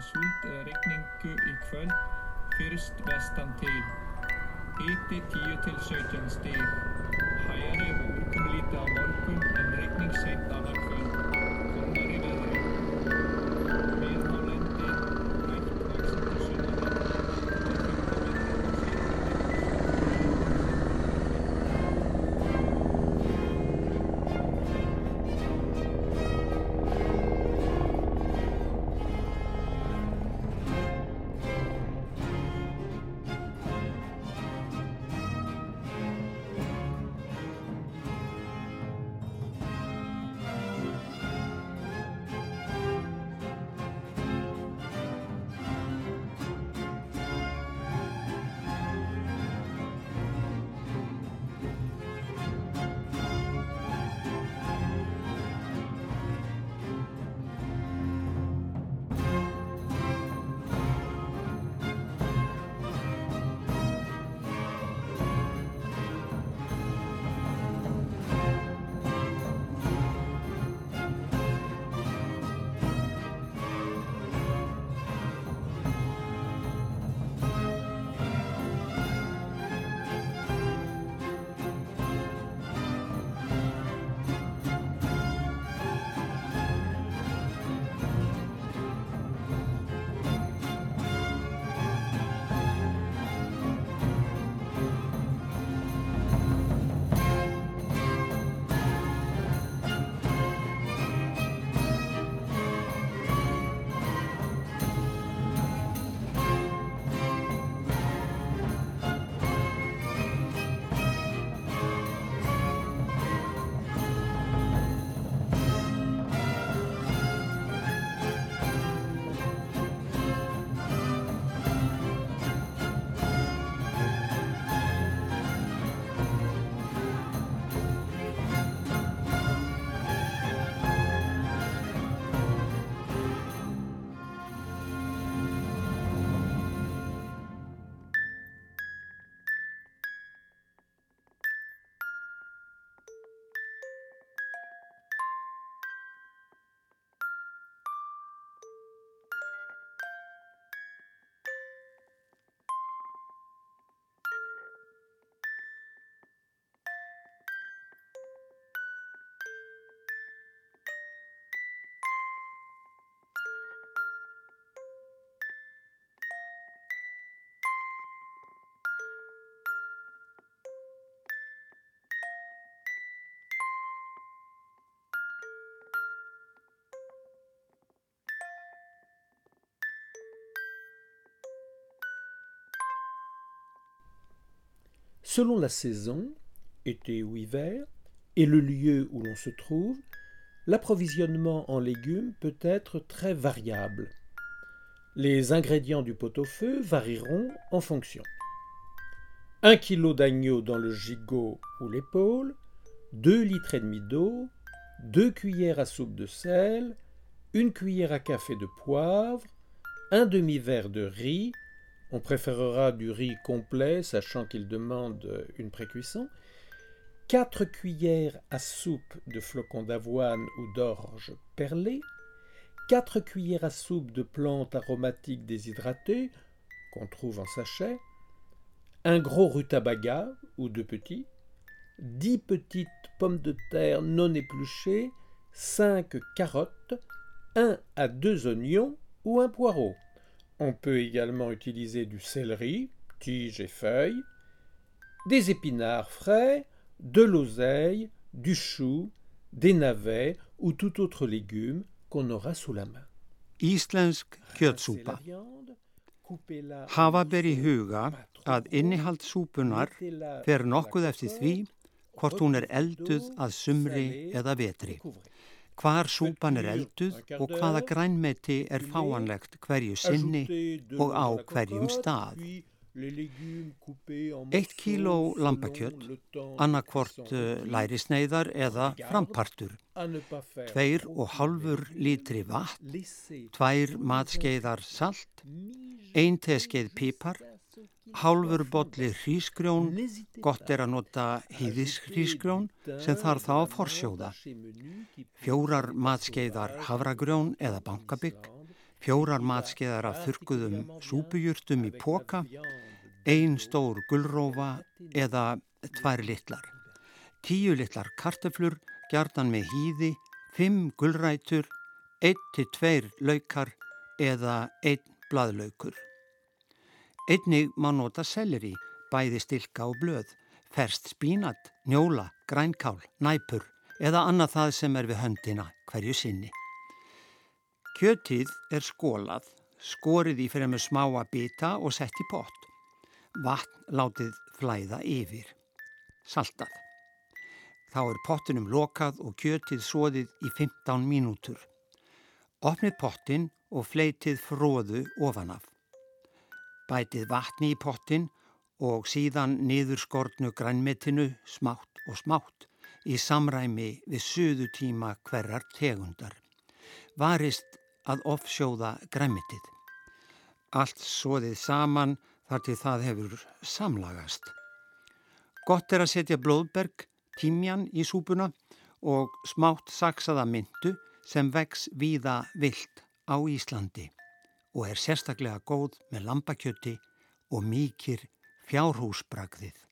með súld eða regningu í kvöld, fyrst vestan til. Hiti 10 til 17 stíg. Selon la saison, été ou hiver, et le lieu où l'on se trouve, l'approvisionnement en légumes peut être très variable. Les ingrédients du pot-au-feu varieront en fonction. 1 kg d'agneau dans le gigot ou l'épaule, 2 litres et demi d'eau, 2 cuillères à soupe de sel, une cuillère à café de poivre, un demi-verre de riz, on préférera du riz complet, sachant qu'il demande une précuisson, 4 cuillères à soupe de flocons d'avoine ou d'orge perlée, 4 cuillères à soupe de plantes aromatiques déshydratées, qu'on trouve en sachet, un gros rutabaga ou deux petits, 10 petites pommes de terre non épluchées, 5 carottes, 1 à 2 oignons ou un poireau. On peut également utiliser du céleri, tiges et feuilles, des épinards frais, de l'oseille, du chou, des navets ou tout autre légume qu'on aura sous la main. Íslensk kjötsúpa. Hafa ber í huga að innihald súpunar fer nokkuð eftir því hvort hún er elduð að sumri eða vetri. Hvar súpan er elduð og hvaða grænmeti er fáanlegt hverju sinni og á hverjum stað. Eitt kíló lampakjött, annarkvort lærisneiðar eða frampartur, tveir og halvur lítri vatn, tvær matskeiðar salt, ein teskeið pípar, hálfur bolli hrísgrjón, gott er að nota hýðishrísgrjón sem þarf þá að forsjóða, fjórar matskeiðar havragrjón eða bankabygg, fjórar matskeiðar af þurkuðum súpujurtum í póka, ein stór gullrófa eða tvær litlar. Tíu litlar karteflur, gjarnan með hýði, fimm gullrætur, einn til tveir laukar eða einn bladlaukur. Einnig má nota selleri, bæði stilka og blöð, ferst spínat, njóla, grænkál, næpur eða annað það sem er við höndina hverju sinni. Kjötið er skólað, skorið í fyrir með smáa bita og sett í pott. Vatn látið flæða yfir. Saltað. Þá er pottinum lokað og kjötið svoðið í 15 mínútur. Opnið pottin og fleitið fróðu ofanaf bætið vatni í pottin og síðan niður skortnu grænmetinu smátt og smátt í samræmi við suðu tíma hverjar tegundar. Varist að offsjóða grænmetið. Allt svoðið saman þar til það hefur samlagast. Gott er að setja blóðberg, tímjan í súpuna og smátt saksaða myndu sem vex víða vilt á Íslandi og er sérstaklega góð með lambakjöti og mýkir fjárhúsbragðið.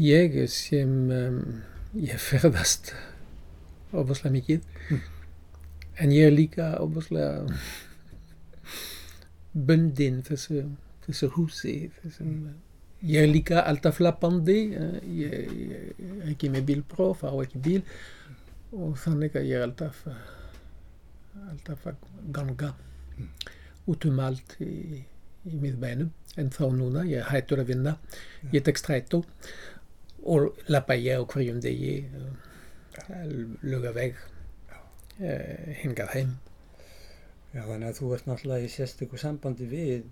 Ég sem um, ég ferðast ofaslega mikið. Mm. en ég er líka ofaslega bundin þessu, þessu húsi þessum, ég er líka alltaf flappandi ég, ég er ekki með bílpróf á ekki bíl. Og þannig að ég er alltaf alltaf að ganga mm. út um allt í, í miðbænum. En þá núna, ég hættur að vinna. Ég tek strætó og lappa ég á hverjum degi luga veg uh, hingað heim. Já, þannig að þú ert náttúrulega í sérstöku sambandi við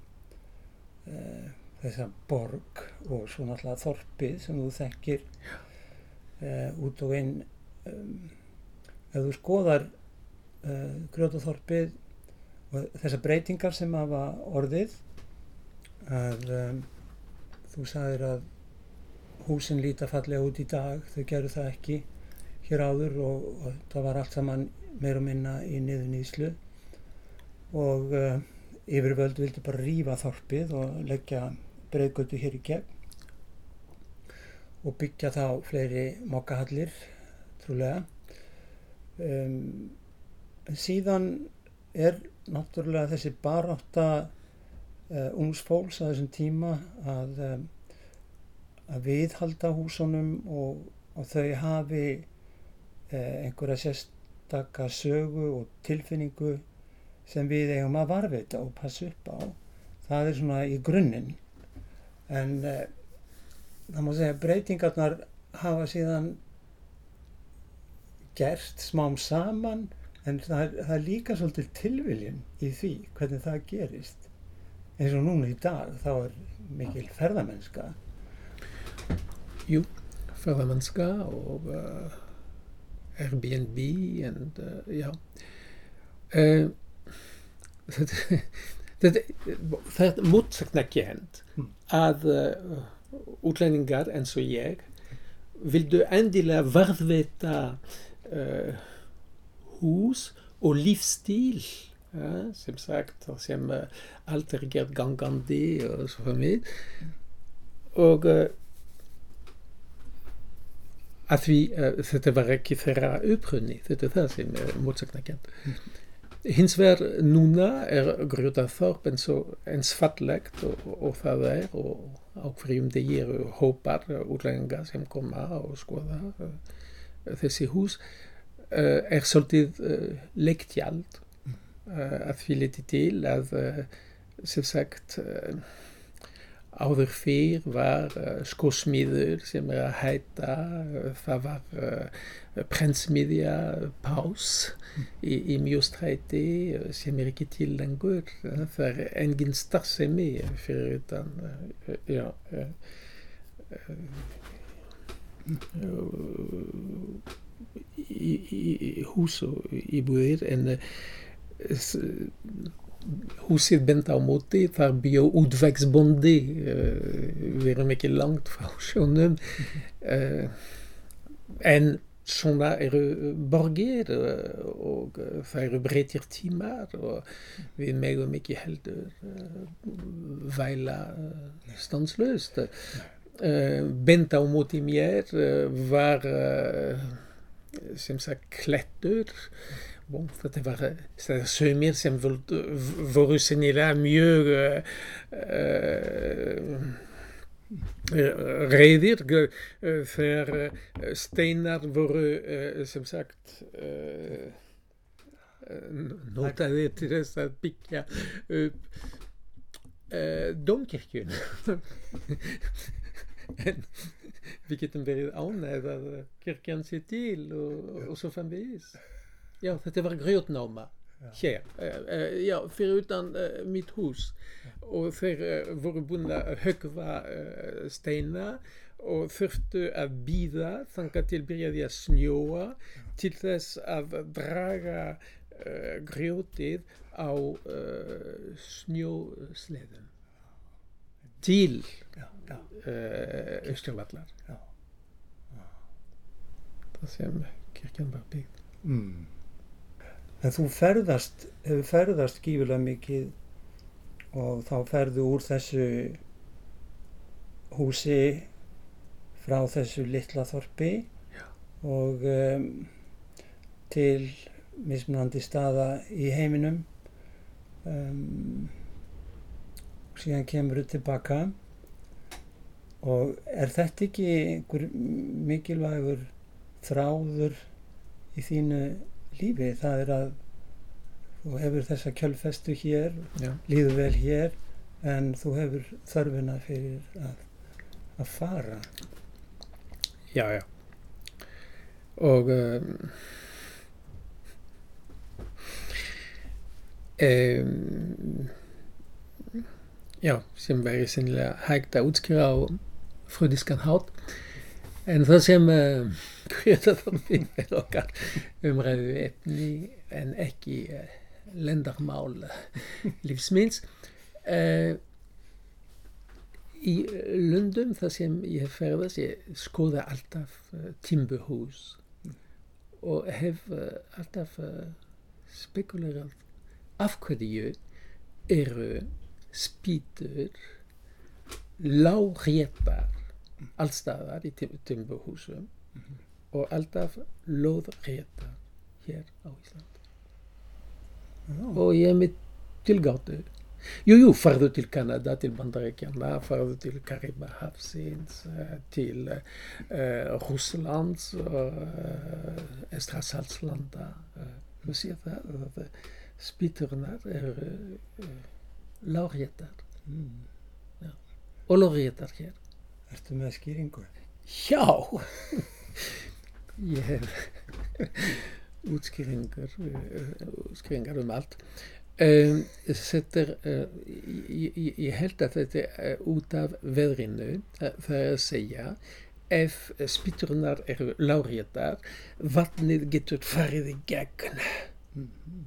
uh, þessa borg og svo náttúrulega þorpið sem þú þekkir uh, út og inn. Um, ef þú skoðar grjótaþorpið og þessar breytingar sem hafa orðið að um, þú sagðir að húsin líta fallega út í dag, þau gerur það ekki hér áður og, og það var allt saman meir og minna í niður nýðslu og uh, yfirvöld vildi bara rýfa þorpið og leggja breyðgötu hér í gegn og byggja þá fleiri mokkahallir trúlega. Um, síðan er náttúrulega þessi barátta uh, ungs fólks að þessum tíma að um, að viðhalda húsunum og, og þau hafi eh, einhverja sérstakka sögu og tilfinningu sem við eigum að varvita og passa upp á. Það er svona í grunninn. En eh, það má segja breytingarnar hafa síðan gert smám saman en það er, það er líka svolítið tilviljun í því hvernig það gerist. Eins og núna í dag þá er mikil ferðamennska Jú, ferðamennska og uh, Airbnb and, uh, já. Uh, þetta, það er mótsakna kent mm. að útlendingar eins og ég vildu endilega varðveita uh, hús og lífstíl ja, sem sagt sem uh, allt er gert gangandi og svo framvið og uh, að því þetta var ekki þeirra upprunni þetta er það sem er mótsagnakent hins vegar núna er Grjótaþorp eins og eins fallegt og, og það er og á hverjum degi eru hópar útlæðingar sem koma og skoða þessi hús er svolítið leiktjald að því liti til að sem sagt áður fyrr var skósmíður sem er að hætta það var prentsmiðja pás í, í mjóstræti sem er ekki til lengur. Það er engin starfsemi fyrir utan já í, í hús og íbúðir en húsið bent á móti þar bjó útvegsbondi við erum ekki langt frá sjónum. En svona eru borgir og það eru breytir tímar og við megum ekki heldur væla stanslöst bent á móti mér var sem sagt klettur Bon, þetta var sömur sem voru sennilega mjög uh, reyðir þegar steinar voru sem sagt notaðir til þess að byggja upp domkirkjun en við getum verið ánægð að kirkjan sé til og, og svo framvegis Já, þetta var grjótnáma hér, uh, já, fyrir utan uh, mitt hús. Og þeir uh, voru búin að högva steina og þurftu að býða þangar til byrjaði að snjóa til þess að draga grjótið á snjósleðum. Til Östurvallar það sem kirkjan var byggð. Mm. En þú ferðast, hefur ferðast gífilega mikið og þá ferðu úr þessu húsi frá þessu litla þorpi Já. og um, til mismunandi staða í heiminum um, og síðan kemur þú tilbaka og er þetta ekki einhver mikilvægur þráður í þínu lífi það er að þú hefur þessa kjölfestu hér Já. líður vel hér en þú hefur þörfuna fyrir að, að fara. Já, já. Og um, um, já, sem væri sennilega hægt að útskýra á fröðiskan hátt. En það sem uh, Gretaþorfinn er okkar umræðu efni en ekki uh, lendarmál lífsminns uh, í Lundum þar sem ég ferðast ég skoða alltaf timburhús og hef alltaf spekulerað af hverju eru spýtur láréttar allstaðar í timburhúsum -hmm. Og alltaf lóðréttar hér á Ísland oh. og ég er með tilgáttu Jú, jú, farðu til Kanada, til Bandaríkjana, farðu til Karibahafsins, til uh, Rúslands og uh, Estrasalslanda. Þú sér það, að spýturnar eru uh, láréttar. Mm. Ja. Og láréttar hér. Ertu með skýringu? Já, ég hef útskýringar, útskýringar um allt. Um, er, uh, ég, ég held að þetta er út af veðrinu, það er að segja, ef spýturnar eru láréttar, vatnið getur farið í gegn mm -hmm.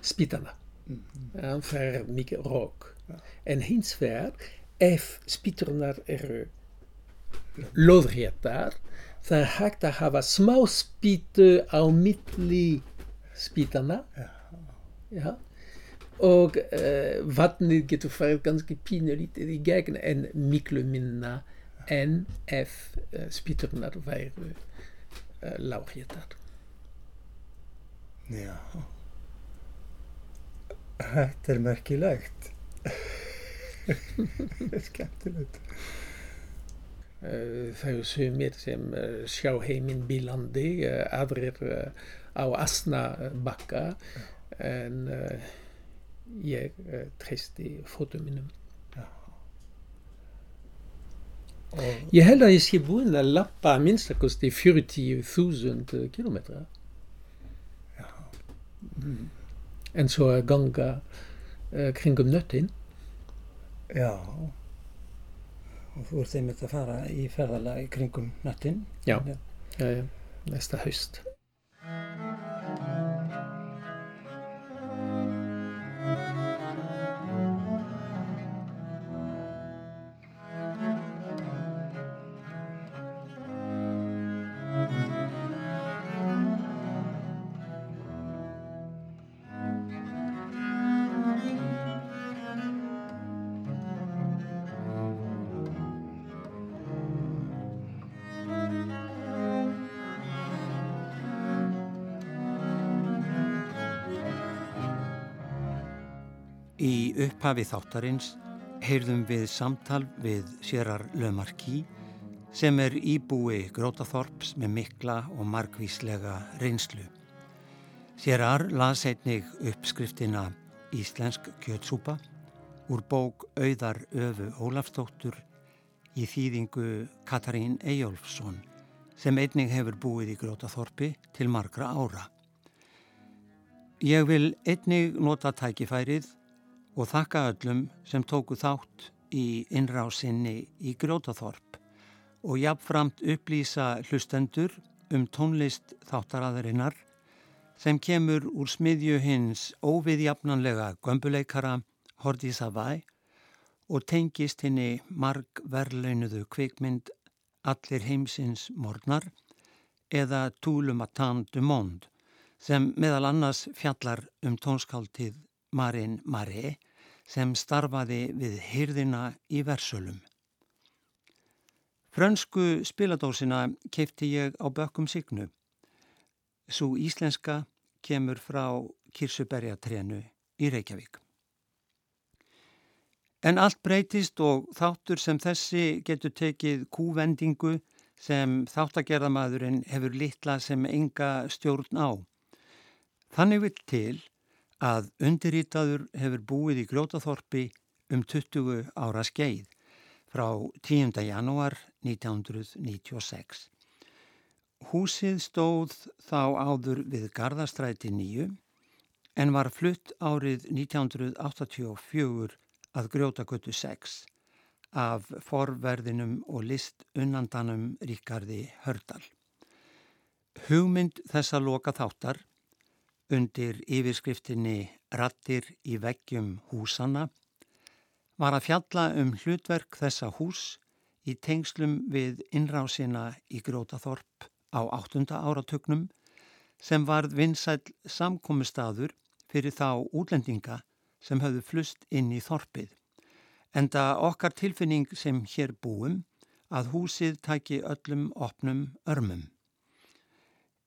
spýtana. Mm -hmm. það er mikið rók. Ja. En hins vegar, ef spýturnar eru lóðréttar það er hægt að hafa smá spýtu á milli spýtana Já. Já. og uh, vatnið getur farið ganski pínulítið í gegn en miklu minna en ef uh, spýturnar væru uh, lágréttar Já. Þetta er merkilegt. Skemmtilegt. Uh, það eru sumir sem uh, sjá heiminn bílandi, uh, aðrir á asnabakka en ég treysti fótum minnum. Og Ég held að ég sé búinn að lappa að minnstakosti 40.000 kilometra. Mm. En svo að ganga uh, kringum nöttin. já. Og þú ert einmitt að fara í ferðalag í kringum nattinn. Já. Uh, næsta haust. Í upphafi þáttarins heyrðum við samtal við Sérar Lömarki sem er íbúi Grótaþorps með mikla og margvíslega reynslu. Sérar las einnig uppskriftina Íslensk kjötsúpa úr bók Auðar Öfu Ólafstóttur í þýðingu Katarín Eyjólfsson sem einnig hefur búið í Grótaþorpi til margra ára. Ég vil einnig nota tækifærið og þakka öllum sem tóku þátt í innrásinni í Grótaþorp og jafnframt upplýsa hlustendur um tónlist þáttaraðarinnar sem kemur úr smiðju hins óviðjafnanlega gömbuleikara Hordísa Væ og tengist henni marg verlaunuðu kvikmynd Allir heimsins morgnar eða Túlumatan du Monde sem meðal annars fjallar um tónskáltið Marin Maré sem starfaði við hyrðina í versölum. Frönsku spiladósina keipti ég á bökkum signu. Svo íslenska kemur frá Kirsuberjatrénu í Reykjavík. En allt breytist og þáttur sem þessi getur tekið kúvendingu sem þáttagerðamaðurinn hefur litla sem enga stjórn á. Þannig vil til að undirritaður hefur búið í Grjótaþorpi um 20 ára skeið frá 10. janúar 1996. Húsið stóð þá áður við Garðastræti 9 en var flutt árið 1984 að Grjótakuttu 6 af forverðinum og list unnandanum Ríkardi Hördal. Hugmynd þessa loka þáttar undir yfirskriftinni Rattir í veggjum húsana var að fjalla um hlutverk þessa hús í tengslum við innrásina í Grótaþorp á 8. áratugnum sem varð vinsæl samkomistaður fyrir þá útlendinga sem höfðu flust inn í þorpið. Enda okkar tilfinning sem hér búum að húsið tæki öllum opnum örmum.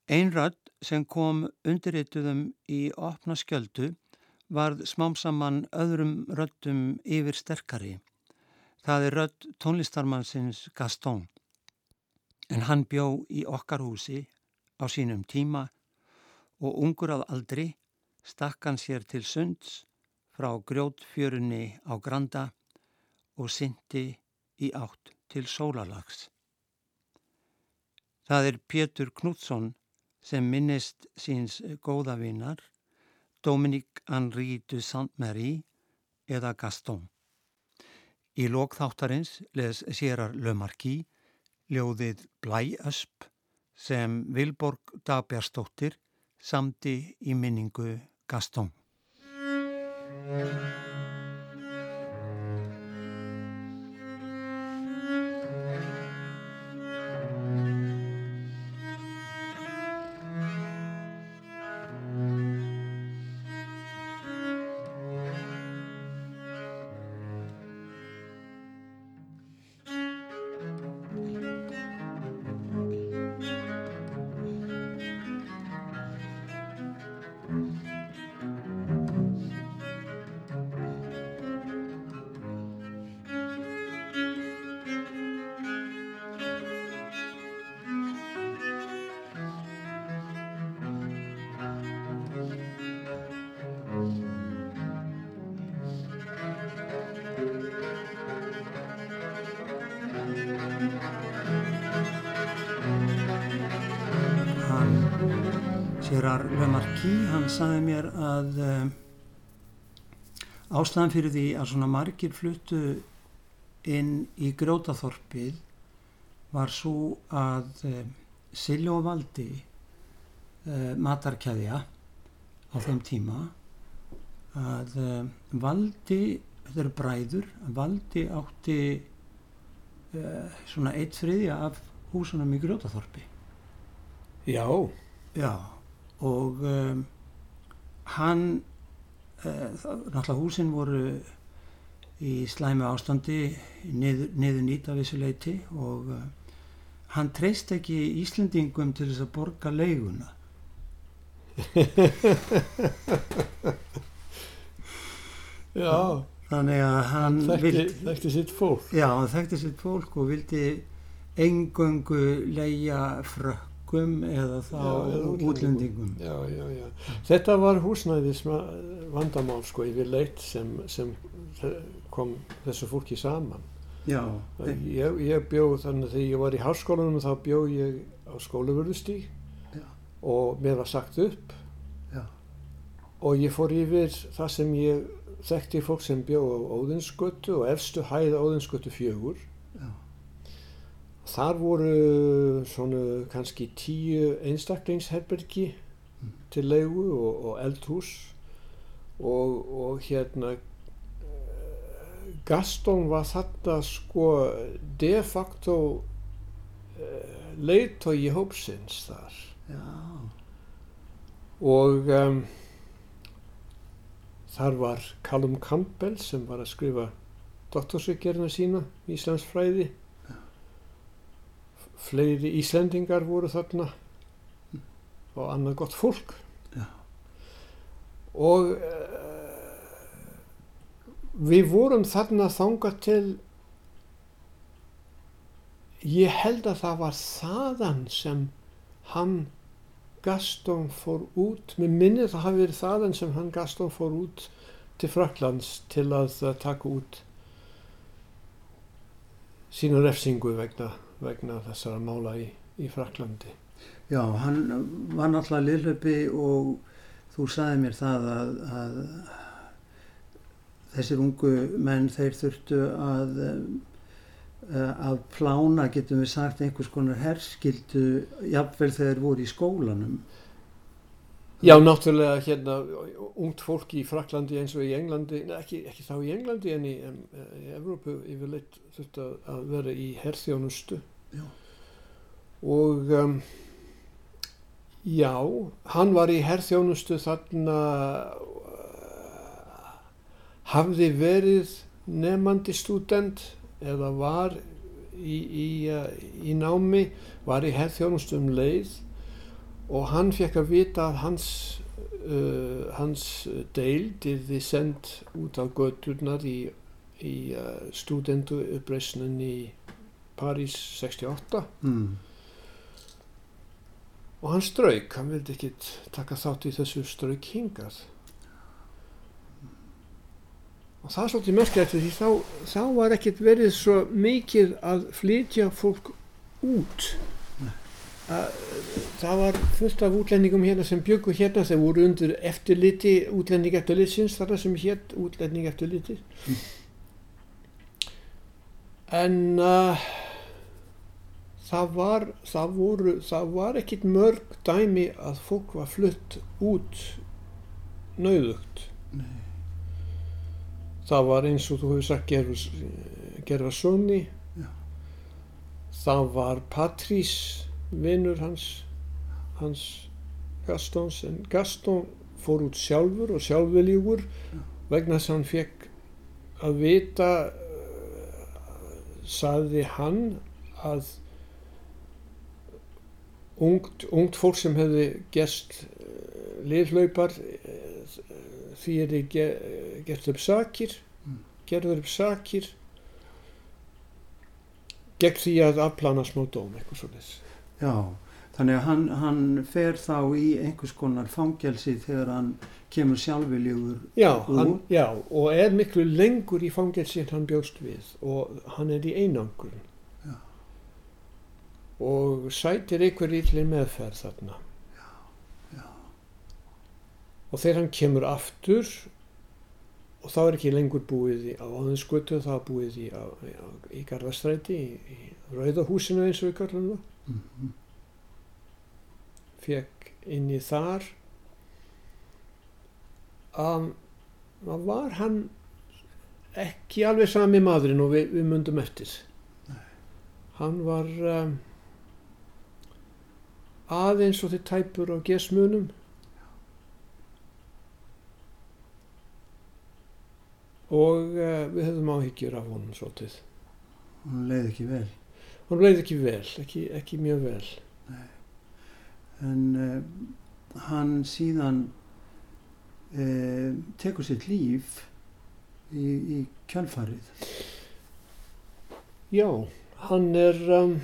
Einrödd sem kom undirrituðum í opna skjöldu varð smámsamann öðrum röddum yfir sterkari. Það er rödd tónlistarmannsins Gaston. En hann bjó í okkar húsi á sínum tíma og ungur að aldri stakk hann sér til sunds frá grjótfjörunni á Granda og syndi í átt til sólalags. Það er Pétur Knútsson sem minnist síns góðavinnar Dominique Henri de Saint-Marie eða Gaston. Í lokþáttarins les sérar Le Marquis ljóðið Blæösp sem Vilborg Dagbjörnsdóttir samdi í minningu Gaston. Sérar Lemarki, hann saði mér að um, ástæðan fyrir því að svona margir fluttu inn í grótaþorpið var svo að um, Silja og Valdi uh, matarkæðja á þeim tíma að um, Valdi, þetta eru bræður, Valdi átti svona eitt þriðja af húsunum í grótaþorpi. Já. Já, og um, hann, uh, náttúrulega húsin voru í slæmi ástandi niður, niður nýta vissu leiti og uh, hann treyst ekki Íslendingum til þess að borga leiguna. Já. Þannig að hann þekkti, þekkti sitt fólk. já, hann þekkti sitt fólk og vildi engöngu leia frökkum eða þá Já, útlendingum. Já, já, já. Þetta var húsnæðis vandamál sko yfirleitt sem, sem kom þessu fólki saman. Já, Ég, ég bjó þannig þegar ég var í háskólanum þá bjó ég á skólavörðustík Já. og mér var sagt upp já, og ég fór yfir það sem ég þekkti fólk sem bjó á Óðinsgötu og efstu hæð Óðinsgötu fjögur. Þar voru svona kannski tíu einstaklingsherbergi til leigu og, og eldhús og, og hérna eh, Gaston var þarna sko de facto uh, leiðtói hópsins þar. Já, og um, þar var Callum Campbell sem var að skrifa doktorsveikgerina sína í Íslandsfræði fleiri Íslendingar voru þarna og annað gott fólk Já. og uh, við vorum þarna þangað til ég held að það var þaðan sem hann Gaston fór út með minnið það hafi verið þaðan sem hann Gaston fór út til Fraklands til að uh, taka út sína refsingu vegna, vegna þessara mála í, í Fraklandi já, hann var náttúrulega liðlöpi og þú sagði mér það að, að þessir ungu menn þeir þurftu að eh, að plána, getum við sagt, einhvers konar herskildu jafnvel þegar voru í skólanum. Já, náttúrulega hérna ungt fólk í Fraklandi eins og í Englandi, nei, ekki, ekki þá í Englandi en í, em, í Evrópu yfirleitt þurfti að- að vera í herþjónustu. Já. og um, já, hann var í herþjónustu þarna uh, hafði verið nefnandi stúdent eða var í, í, uh, í námi, var í herþjónustu um leið og hann fekk að vita að hans, uh, hans deild yrði sendt út á göturnar í, í uh, stúdendu uppreisnin í París 68 Mm. og hann strauk, hann vildi ekkit taka þátt í þessu strauk hingað. Og það er svolítið merkilegt því þá, þá var ekkit verið svo mikið að flytja fólk út það var fullt af útlendingum hérna sem byggu hérna þeir voru undir eftirliti útlending eftirlitsins þarna sem hétt útlending eftirliti en uh, það var það voru, það var ekkit mörg dæmi að fólk var flutt út nauðugt Nei. það var eins og þú hefur sagt Gervas, Gervasoni Já. það var Patrís vinnur hans hans Gastons en Gaston fór út sjálfur og sjálfveljugur vegna þess að hann fekk að vita uh, saði hann að ungt, ungt fólk sem hefði gerst uh, liðhlaupar uh, því er þið ge, gert upp sakir Mm. gerður upp sakir gegn því að afplana smá dóm eitthvað svolítið Já, þannig að hann, hann fer þá í einhvers konar fangelsi þegar hann kemur sjálfviljugur Já, hann, já, og er miklu lengur í fangelsi en hann bjóst við og hann er í einangrun Já. og sætir einhver ítli meðferð þarna Já. Já. og þegar hann kemur aftur og þá er ekki lengur búið í, á áðinskutu þá búið í, í, í Garðastræti í, í Rauðahúsinu eins og við kallum það mm -hmm. fekk inn í þar. Að um, var hann ekki alveg sami maðurinn og við, við myndum eftir? Nei. hann var um, aðeins og þið tæpur á gesmunum. Og uh, við höfum áhyggjur af honum svolítið. Hann leiði ekki vel hann leiði ekki vel, ekki, ekki mjög vel. Nei. en uh, hann síðan uh, tekur sitt líf í, í kjálfarið Já, hann er um,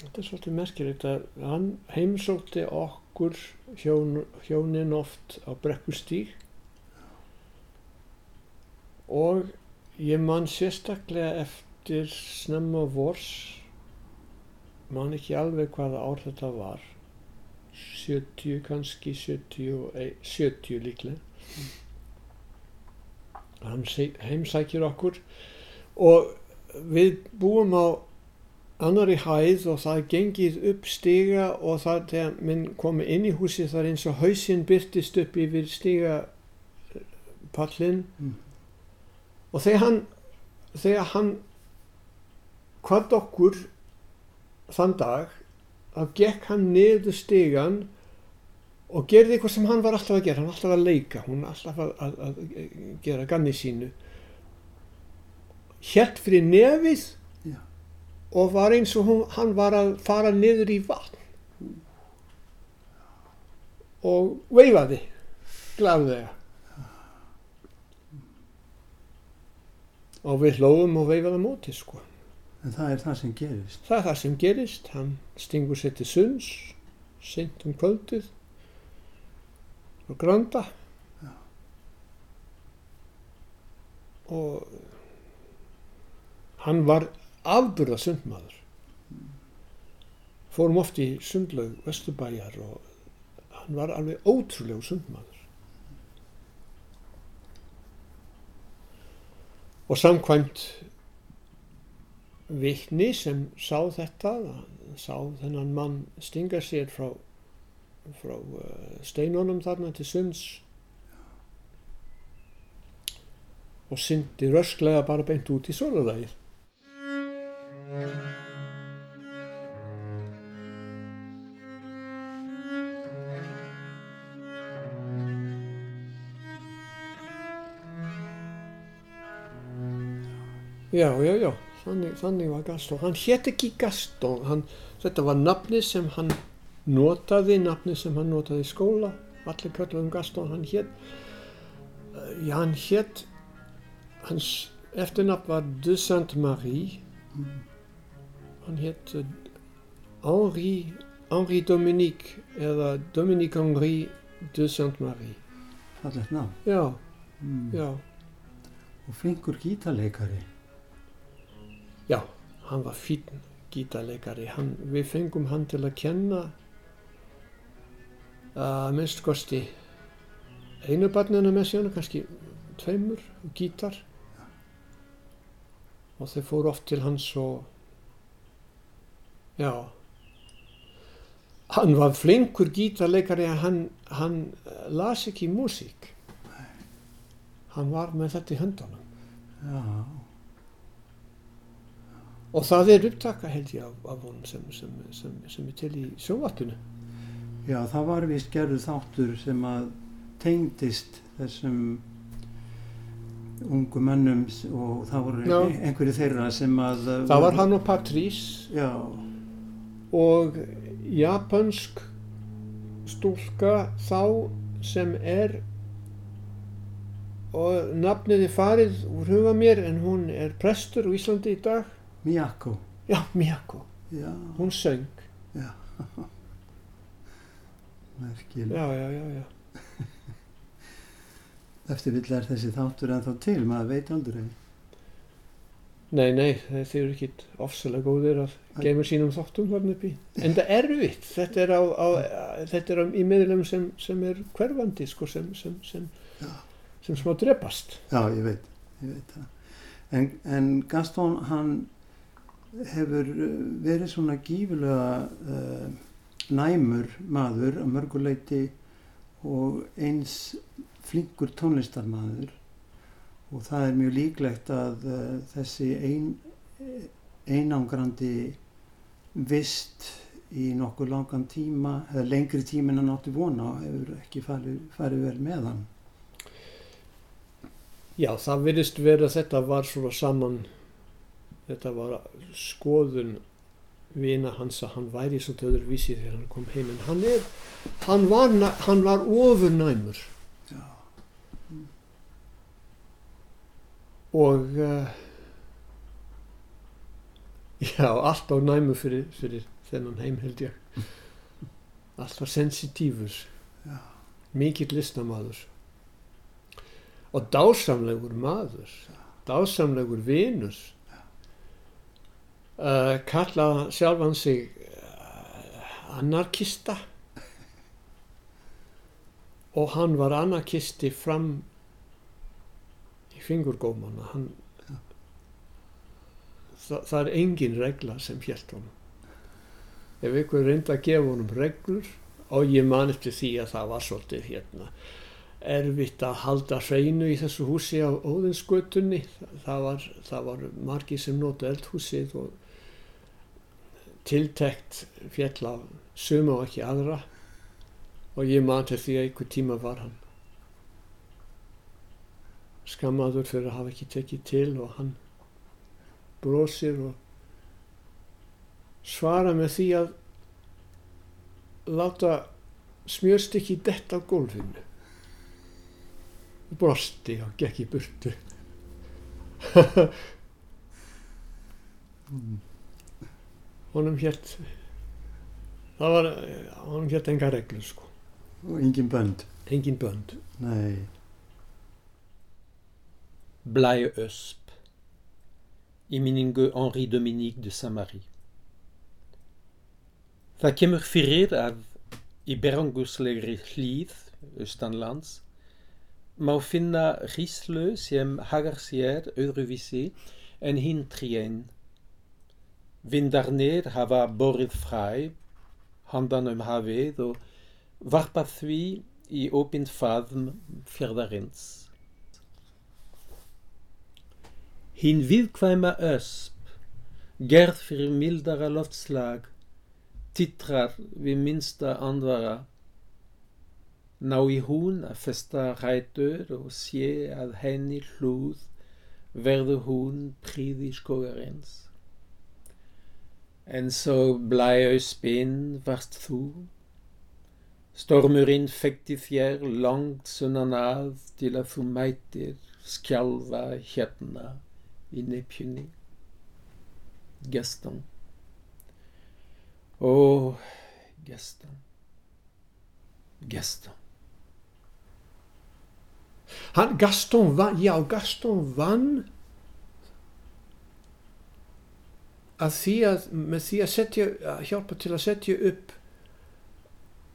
þetta er svolítið merkilegt að hann heimsótti okkur hjón, hjónin oft á brekkustík og ég man sérstaklega eftir snemma vors man ekki alveg hvaða ár þetta var. 70 kannski 70, 70 líklega. Mm hann heimsækir okkur og við búum á annari hæð og það gengið upp stiga og það þegar minn komi inn í húsi það er eins og hausinn byrtist upp yfir stigapallin mm. og þegar hann þegar hann hvað okkur þann dag þá gekk hann niður stigan og gerði eitthvað sem hann var alltaf að gera. Hann var alltaf að leika, hún var alltaf að, að, að gera ganni sínu. Helt fyrir nefið Já. og var eins og hún, hann var að fara niður í vatn. Og veifaði glæðlega og við hlóðum og veifaði móti sko en það er það sem gerist. Það er það sem gerist, hann stingur sér til sunds sent um kvöldið og grönda Já. og hann var afburða sundmaður. Fórum oft í sundlaug Vesturbæjar og hann var alveg ótrúlegu sundmaður. Og samkvæmt vittni sem sá þetta sá þennan mann stinga sér frá frá uh, steinunum þarna til sunds og syndi rösklega bara beint út í solalægir. Já, já, já, þannig, þannig var Gaston. Hann hétt ekki Gaston, hann, þetta var nafni sem hann notaði nafni sem hann notaði í skóla. Allir kölluðum Gaston hann hétt já hann hétt hans eftirnafn var de Sainte-Marie. Mm. hann hétt uh, Henri Henri Dominique eða Dominique Henri de Sainte-Marie. Fallegt ná Já, mm. já. Og fengur gítarleikari Já, hann var fín gítarleikari. Hann, við fengum hann til að kenna að minnst kosti einu barninu með síðan kannski tveimur gítar. Ja. og þeir fóru oft til hans og já. Hann var flinkur gítarleikari að hann, hann las ekki músík. Hann var með þetta í höndunum. Já og það er upptaka held ég af, hún sem, sem, sem, sem er til í sjóvattinu Já, það var vist gerður þáttur sem að tengdist þessum ungu mannum og það voru Já. einhverju þeirra sem að... Það var hann og Patrís Já. og japansk stúlka þá sem er og nafniði farið úr huga mér en hún er prestur í Íslandi í dag Miyako Já, Miyako Já. Hún söng Já merkileg já, já, já, já. eftir vill er þessi þáttur en þá til maður veit aldrei Nei, nei, þeir eru ekki ofsalega góðir að geima sínum þóttum þarna uppi. En það er erfitt, þetta er, á, á, þetta er á, í miðlum sem, sem er hverfandi, sko, sem, sem, sem smá drepast. Já, ég veit, ég veit. En, en Gaston, hann hefur verið svona gífilega uh, næmur maður að mörguleiti og eins flinkur tónlistarmaður. Og það er mjög líklegt að uh, þessi ein, einangrandi vist í nokkur langan tíma eða lengri tíma en hann átti vona hefur ekki farið, farið vel með hann. Já, það virðist verið að þetta var svona saman þetta var skoðun vina hans að hann væri svona öðruvísi þegar hann kom heim en hann er hann var, hann var ofurnæmur. Og uh, já, allt á næmu fyrir, fyrir þennan heim held ég. Allt var sensitífur. Mikill listamadur og dásamlegur maður. Dásamlegur vinur uh, kallaða sjálfan sig uh, anarkista. Og hann var anarkisti fram fingurgómana. Hann, ja. það, er engin regla sem hjælt honum. Ef ykkur reyndi að gefa honum reglur og ég man eftir því að það var svolítið hérna erfitt að halda hreinu í þessu húsi á óðinsgötunni. Það var, það var margi sem nótu eldhúsið og tiltekt fjall af suma og ekki aðra og ég man til því að ykkur tíma var hann skammaður fyrir að hafa ekki tekið til og hann brosir og svara með því að láta smjörstykki detta á gólfinu. Brosti og gekk í burtu honum hétt það var honum hétt enga reglu sko og engin bönd engin bönd nei Bleiøsp í minningu Henri Dominique de Saint-Marie. Það kemur fyrir að í beranguslegri hlýð austanlands má finna hríslu sem hagar sér öðruvísi en hinn tríen. Vindarnir hafa borið fræ, handan um hafið og varpað því í opinn faðm fjörðarins. Hinn viðkvæma ösp, gerð fyrir mildara loftslag, titrar við minsta andvara. Ná í hún að festa rætur og sé að henni hlúð verður hún príði skógarins. En svo blæauspinn varst þú. Stormurinn fekti þér langt sunnan að til að þú mætir skjálfa hérna i Neptuni. Gaston. Åh, oh, Gaston. Gaston. Han, Gaston vann, já, Gaston vann að því að, með því að setja, að hjálpa til að setja upp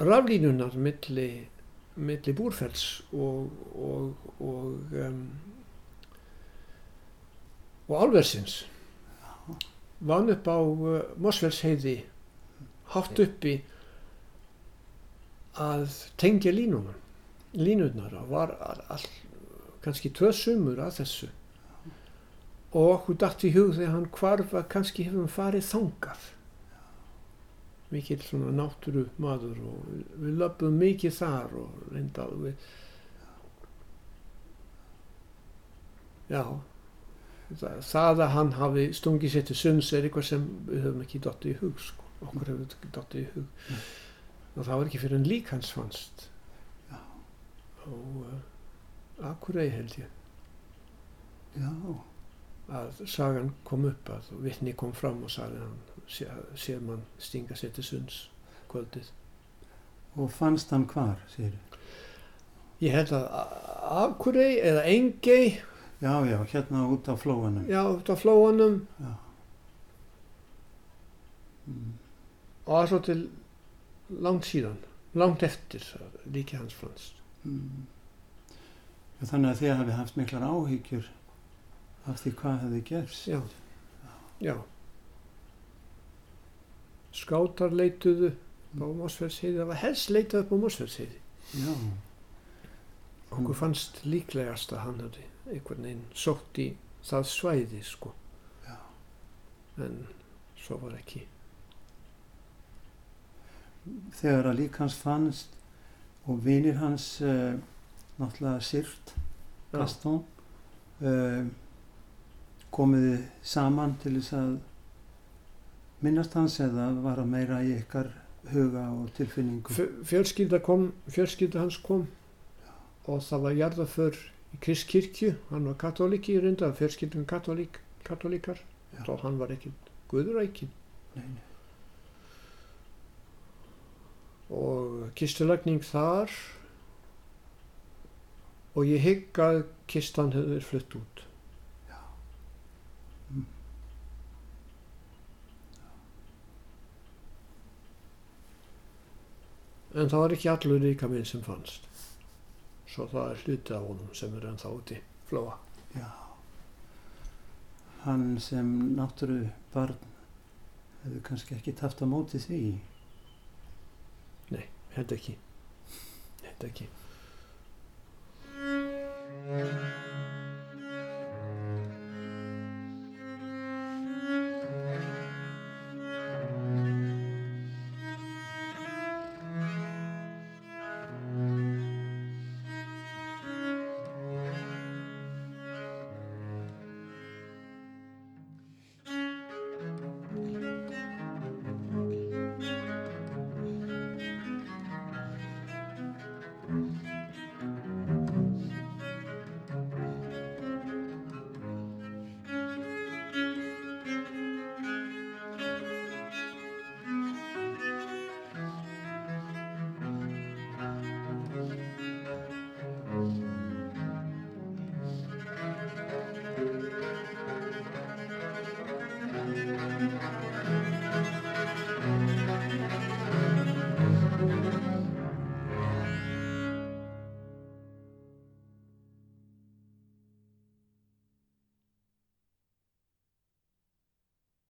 raflínunar milli, milli búrfells og, og, og um, og álversins. Vann upp á uh, Mosfellsheiði hátt uppi að tengja línunum línurnar. Og var all, kannski tvö sumur að þessu og okkur dætt í hug þegar hann kvarfa kannski hefum farið þangað mikil svona náttúru maður og við löpum mikið þar og reynda við já það að hann hafi stungið sér til sunds er eitthvað sem við höfum ekki dottið í hug sko. okkur hefur ekki dottið í hug mm. og það var ekki fyrir en lík hans fannst Já. og uh, Akurey held ég Já. Að sagan kom upp að vittni kom fram og sagði hann sé, sér mann stinga sér til sunds kvöldið og fannst hann hvar, sér ég held að Akurey eða Engei Já, já, hérna út á flóanum. Já, út á flóanum. Mm. Og það svo til langt síðan, langt eftir líki hans fannst. Mm. Þannig að þið hafi haft miklar áhyggjur af því hvað hefði gerst. Já, já. Skátar leituðu á Mósfellsheiði, það var helst leitað upp á Mósfellsheiði. Já. Okkur fannst líklegast að hann hefði einhvern veginn sótt í það svæði sko. Já. En svo var ekki. Þegar að lík hans fannst og vinir hans uh, náttúrulega Sirt, Gaston, uh, komiði saman til þess að minnast hans eða var að meira í ykkar huga og tilfinningu? Fjölskylda, kom, fjölskylda hans kom Já. og það var jarðaför í Kristkirkju, hann var katóliki í reynda, fjölskyldum katólík, katólíkar og hann var ekki guðurækin. Nei, nei. Og kistulagning þar og ég hygg að kistan hefur flutt út. En það var ekki allur líka minn sem fannst. Svo það er hluti af honum sem er ennþá úti flóa. Já. Hann sem náttúru barn hefur kannski ekki taft á móti því. Nei, held ekki. Held ekki